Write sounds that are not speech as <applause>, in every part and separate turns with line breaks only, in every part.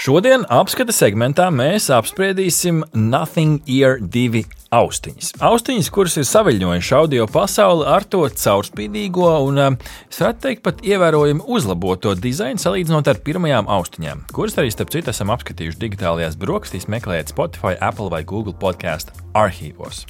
Šodien apskata segmentā mēs apspriedīsim Nothing Ear 2 austiņas. Austiņas, kuras ir saviļņojušas audio pasauli ar to caurspīdīgo un, es varētu teikt, pat ievērojami uzlaboto dizainu salīdzinot ar pirmajām austiņām, kuras arī, starp citu, esam apskatījuši digitālajās brokastīs, meklējot Spotify, Apple vai Google podkāstu arhīvos.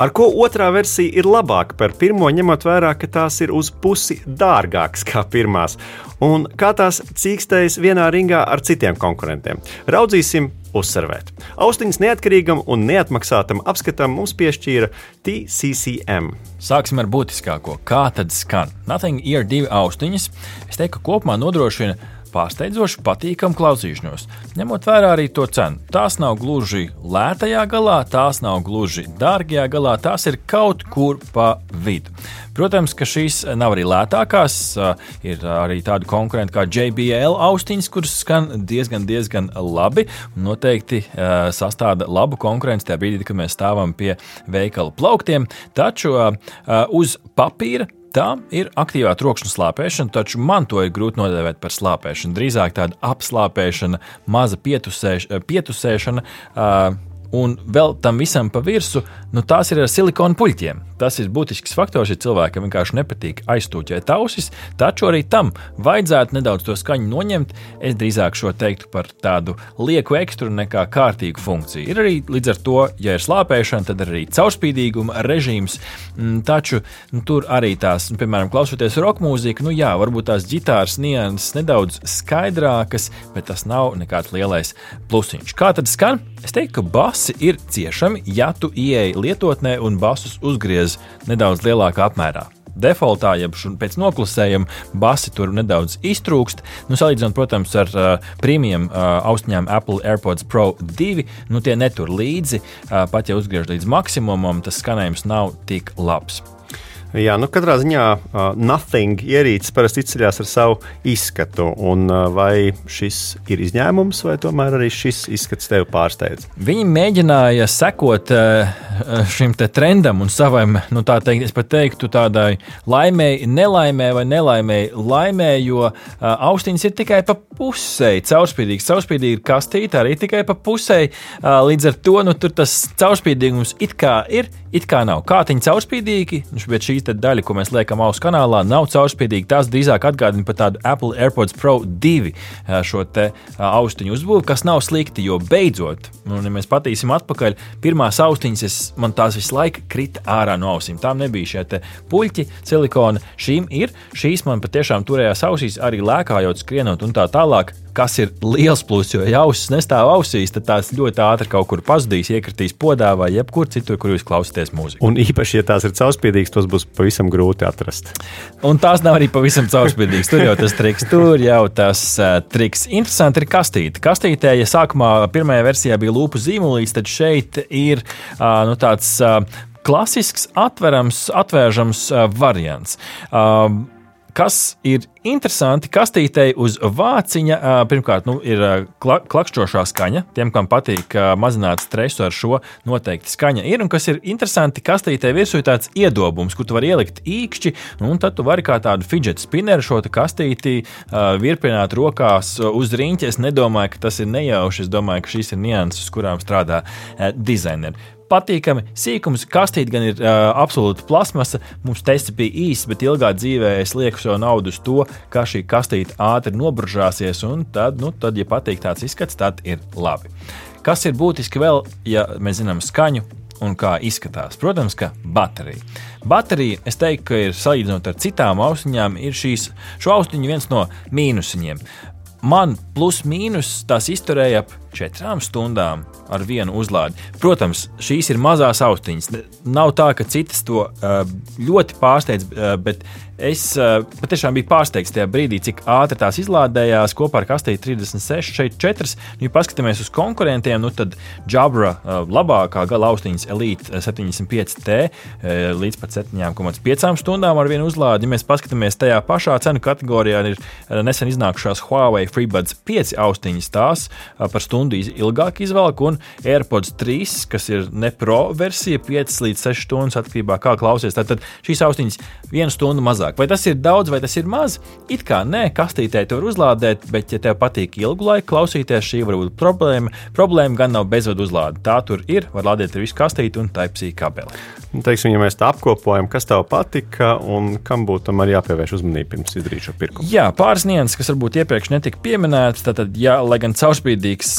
Ar ko otrā versija ir labāka par pirmo, ņemot vērā, ka tās ir uz pusi dārgākas kā pirmās, un kā tās cīkstējas vienā ringā ar citiem konkurentiem. Raudzīsim uzsverēt. Austiņas neatkarīgam un neatmaksātam apskatam mums piešķīra TCCM.
Sāksim ar būtiskāko. Kā tad skan? Nothing Ear 2 austiņas, es teiktu, kopumā nodrošina pārsteidzoši patīkamu klausīšanos, ņemot vērā arī to cenu. Tās nav gluži lētajā galā, tās nav gluži dārgajā galā, tās ir kaut kur pa vidu. Protams, ka šīs nav arī lētākās. Ir arī tādi konkurenti kā JBL austiņas, kuras skan diezgan, diezgan labi noteikti sastāda labu konkurenci tajā brīdī, kad mēs stāvam pie veikala plauktiem. Taču uz papīra Tā ir aktīvā trokšņa slāpēšana, taču man to ir grūti nodēvēt par slāpēšanu. Drīzāk tāda apslāpēšana, maza pietusēš, pietusēšana. Uh, Un vēl tam visam pa virsmu, nu, tās ir ar silikona puļķiem. Tas ir būtisks faktors, ja cilvēkam vienkārši nepatīk aiztūķēt ausis, taču arī tam vajadzētu nedaudz to skaņu noņemt. Es drīzāk šo teiktu par tādu lieku ekstru nekā kārtīgu funkciju. Ir arī līdz ar to, ja ir slāpēšana, tad arī caurspīdīguma režīms. Mm, taču nu, tur arī tās, nu, piemēram, klausoties roka mūziku, nu jā, varbūt tās ģitāras nianses nedaudz skaidrākas, bet tas nav nekāds lielais plusiņš. Kā tad skan? Es teiktu, ka basi ir ciešami, ja tu ieej lietotnē un basus uzgriez nedaudz lielākā apmērā. Defaultā, jeb pēc noklusējuma, basi tur nedaudz iztrūkst. Nu, salīdzinot, protams, ar uh, premium uh, austiņām Apple AirPods Pro 2, nu, tie netur līdzi. Uh, pat ja uzgriež līdz maksimumam, tas skanējums nav tik labs.
Jā, nu katrā ziņā uh, nothing ierīces parasti izceļas ar savu izskatu. Un, uh, vai šis ir izņēmums, vai tomēr arī šis izskats tevi pārsteidz?
Viņi mēģināja sekot uh, šim trendam un savam, nu tā teikt, es pat teiktu, tādai laimēji, nelaimēji vai nelaimēji laimēji, jo austiņas ir tikai pa pusēji caurspīdīgas. Caurspīdīga ir kastīte arī tikai pa pusēji. Līdz ar to nu, tas caurspīdīgums it kā ir, it kā nav. Kātiņi caurspīdīgi, bet šī daļa, ko mēs liekam ausu kanālā, nav caurspīdīga. Tās drīzāk atgādina par tādu Apple AirPods Pro 2 šo austiņu uzbūvi, kas nav slikti, jo beidzot, nu, ja mēs patīsim atpakaļ, pirmās austiņas, es, man tās visu laiku krita ārā no ausīm. Tām nebija šie puļķi, silikona. Šīm ir, šīs man patiešām turējās ausīs, arī lēkājot, skrienot un tā tālāk kas ir liels pluss, jo ja ausis nestāv ausīs, tad tās ļoti ātri kaut kur pazudīs, iekritīs podā vai jebkur citur, kur jūs klausāties mūziku.
Un īpaši, ja tās ir caurspīdīgas, tos būs pavisam grūti atrast.
Un tās nav arī pavisam caurspīdīgas. Tur jau tas triks, tur jau tas uh, triks. Interesanti ir kastīte. Kastītē, ja sākumā pirmajā versijā bija lūpu zīmolīts, tad šeit ir uh, nu, tāds. Uh, Klasisks, atverams, atvēršams uh, variants. Uh, kas ir interesanti, kastītei uz vāciņa. Pirmkārt, nu, ir klakšķošā skaņa. Tiem, kam patīk mazināt stresu ar šo, noteikti skaņa ir. Un kas ir interesanti, kastītei virsū ir tāds iedobums, kur tu vari ielikt īkšķi, un tad tu vari kā tādu fidget spinneru šo kastīti virpināt rokās uz riņķa. Es nedomāju, ka tas ir nejauši. Es domāju, ka šīs ir nianses, uz kurām strādā dizaineri patīkami. Sīkums kastīte gan ir uh, absolūti plasmasa. Mums tests bija īss, bet ilgā dzīvē es lieku savu naudu uz to, ka šī kastīte ātri nobružāsies. Tad, nu, tad, ja patīk tāds izskats, tad ir labi. Kas ir būtiski vēl, ja mēs zinām skaņu, un kā izskatās. Protams, ka baterija. Baterija, es teiktu, ka ir salīdzinot ar citām austiņām, ir šīs, šo austiņu viens no mīnusiņiem. Man plus mīnus tās izturēja ap četrām stundām ar vienu uzlādi. Protams, šīs ir mazās austiņas. Nav tā, ka citas to ļoti pārsteidz, bet es patiešām biju pārsteigts tajā brīdī, cik ātri tās izlādējās kopā ar kastīti 36, šeit 4. Nu, ja paskatāmies uz konkurentiem, nu, tad Jabra labākā gala austiņas Elite 75T līdz pat 7,5 stundām ar vienu uzlādi. Ja mēs paskatāmies tajā pašā cenu kategorijā, ir nesen iznākušās Huawei FreeBuds 5 austiņas, tās par stundu stundu ilgāk izvelk, un AirPods 3, kas ir ne pro versija, 5 līdz 6 stundas atkarībā no kā klausies. Tad šīs austiņas vienu stundu mazāk. Vai tas ir daudz vai tas ir maz? It kā nē, kastītē to var uzlādēt, bet, ja tev patīk ilgu laiku klausīties, šī var būt problēma. Problēma gan nav bezvadu uzlāde. Tā tur ir, var lādēt ar visu kastīti un taipsī kabeli.
Teiksim, ja mēs tā apkopojam, kas tev patika un kam būtu arī jāpievērš uzmanība pirms izdarīt šo pirkumu.
Jā, pāris nianses, kas varbūt iepriekš netika pieminētas. Tad, jā, lai gan caurspīdīgs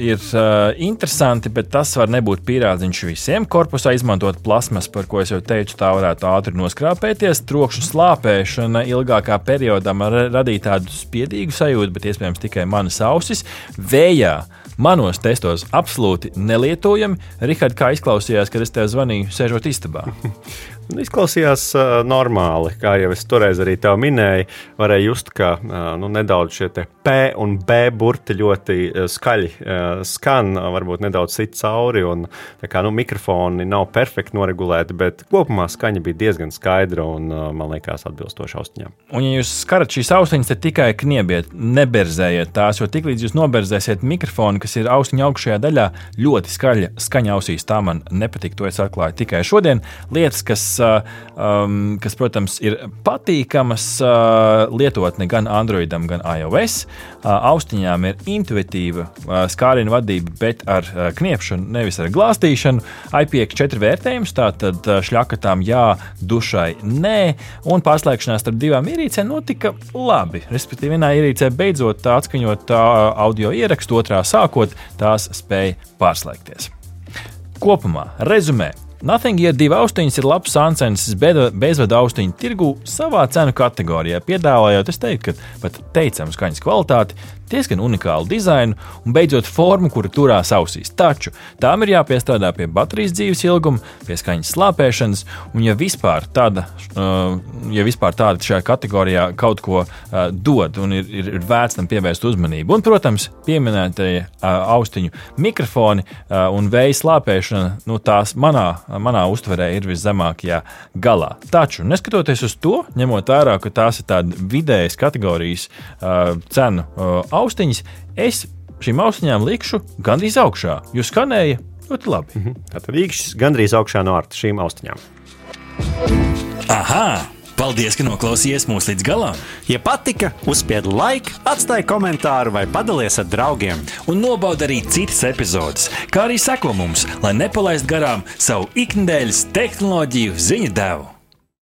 ir uh, interesanti, bet tas var nebūt pierādziņš visiem. Korpusā izmantot plasmas, par ko es jau teicu, tā varētu ātri noskrāpēties. Trokšņa slāpēšana ilgākā periodā man radīja tādu spiedīgu sajūtu, bet iespējams tikai manas ausis. Vējā manos testos absolūti nelietojami. Rihards, kā izklausījās, kad es tev zvanīju, sēžot istabā? <laughs>
Nu, izklausījās uh, normāli, kā jau es toreiz arī te minēju. Varēja just, ka uh, nu, nedaudz šie P un B burti ļoti uh, skaļi uh, skan, varbūt nedaudz sit cauri. Un, kā, nu, mikrofoni nav perfekti noregulēti, bet kopumā skaņa bija diezgan skaidra un, uh, man liekas, atbilstoša austiņām.
Un, ja jūs skarat šīs austiņas, tad tikai kniebiet, neberzējiet tās, jo tiklīdz jūs noberzēsiet mikrofonu, kas ir austiņa augšējā daļā, ļoti skaļa skaņa ausīs. Tā man nepatīk, to es atklāju tikai šodien. Lietas, kas um, kas, protams, ir patīkamas uh, lietotne gan Androidam, gan iOS. Uh, austiņām ir intuitīva uh, skārienu vadība, bet ar uh, kniepšanu, nevis ar glāstīšanu. IP4 vērtējums, tātad uh, šļakatām jā, dušai nē, un pārslēgšanās starp divām ierīcēm notika labi. Respektīvi, vienā ierīcē beidzot atskaņot uh, audio ierakstu, otrā sākot, tās spēja pārslēgties. Kopumā, rezumē, Nothing Gear 2 austiņas ir labs ancensis bezvadu austiņu tirgu savā cenu kategorijā, piedāvājot, es teiktu, pat teicamu skaņas kvalitāti, diezgan unikālu dizainu un beidzot formu, kura turās ausīs. Taču tām ir jāpiestrādā pie baterijas dzīves ilguma, pie skaņas slāpēšanas, un ja vispār tāda, uh, ja vispār tāda šajā kategorijā kaut ko uh, dod un ir, ir, ir vērts tam pievērst uzmanību. Un, protams, pieminētie uh, austiņu mikrofoni un vēja slāpēšana, nu, tās manā, manā uztverē ir viszemākajā galā. Taču, neskatoties uz to, ņemot vērā, ka tās ir tādas vidējas kategorijas cenu austiņas, es šīm austiņām likšu gandrīz augšā, jo skanēja ļoti labi. Mm
-hmm. Tātad īkšķis gandrīz augšā no ar šīm austiņām.
Aha! Paldies, ka noklausījāties mūsu līdz galam!
Ja patika, uzspiediet laiku, atstājiet komentāru vai padalieties ar draugiem.
Un nobaudiet arī citas epizodes, kā arī sekot mums, lai nepalaistu garām savu ikdienas tehnoloģiju ziņu devumu.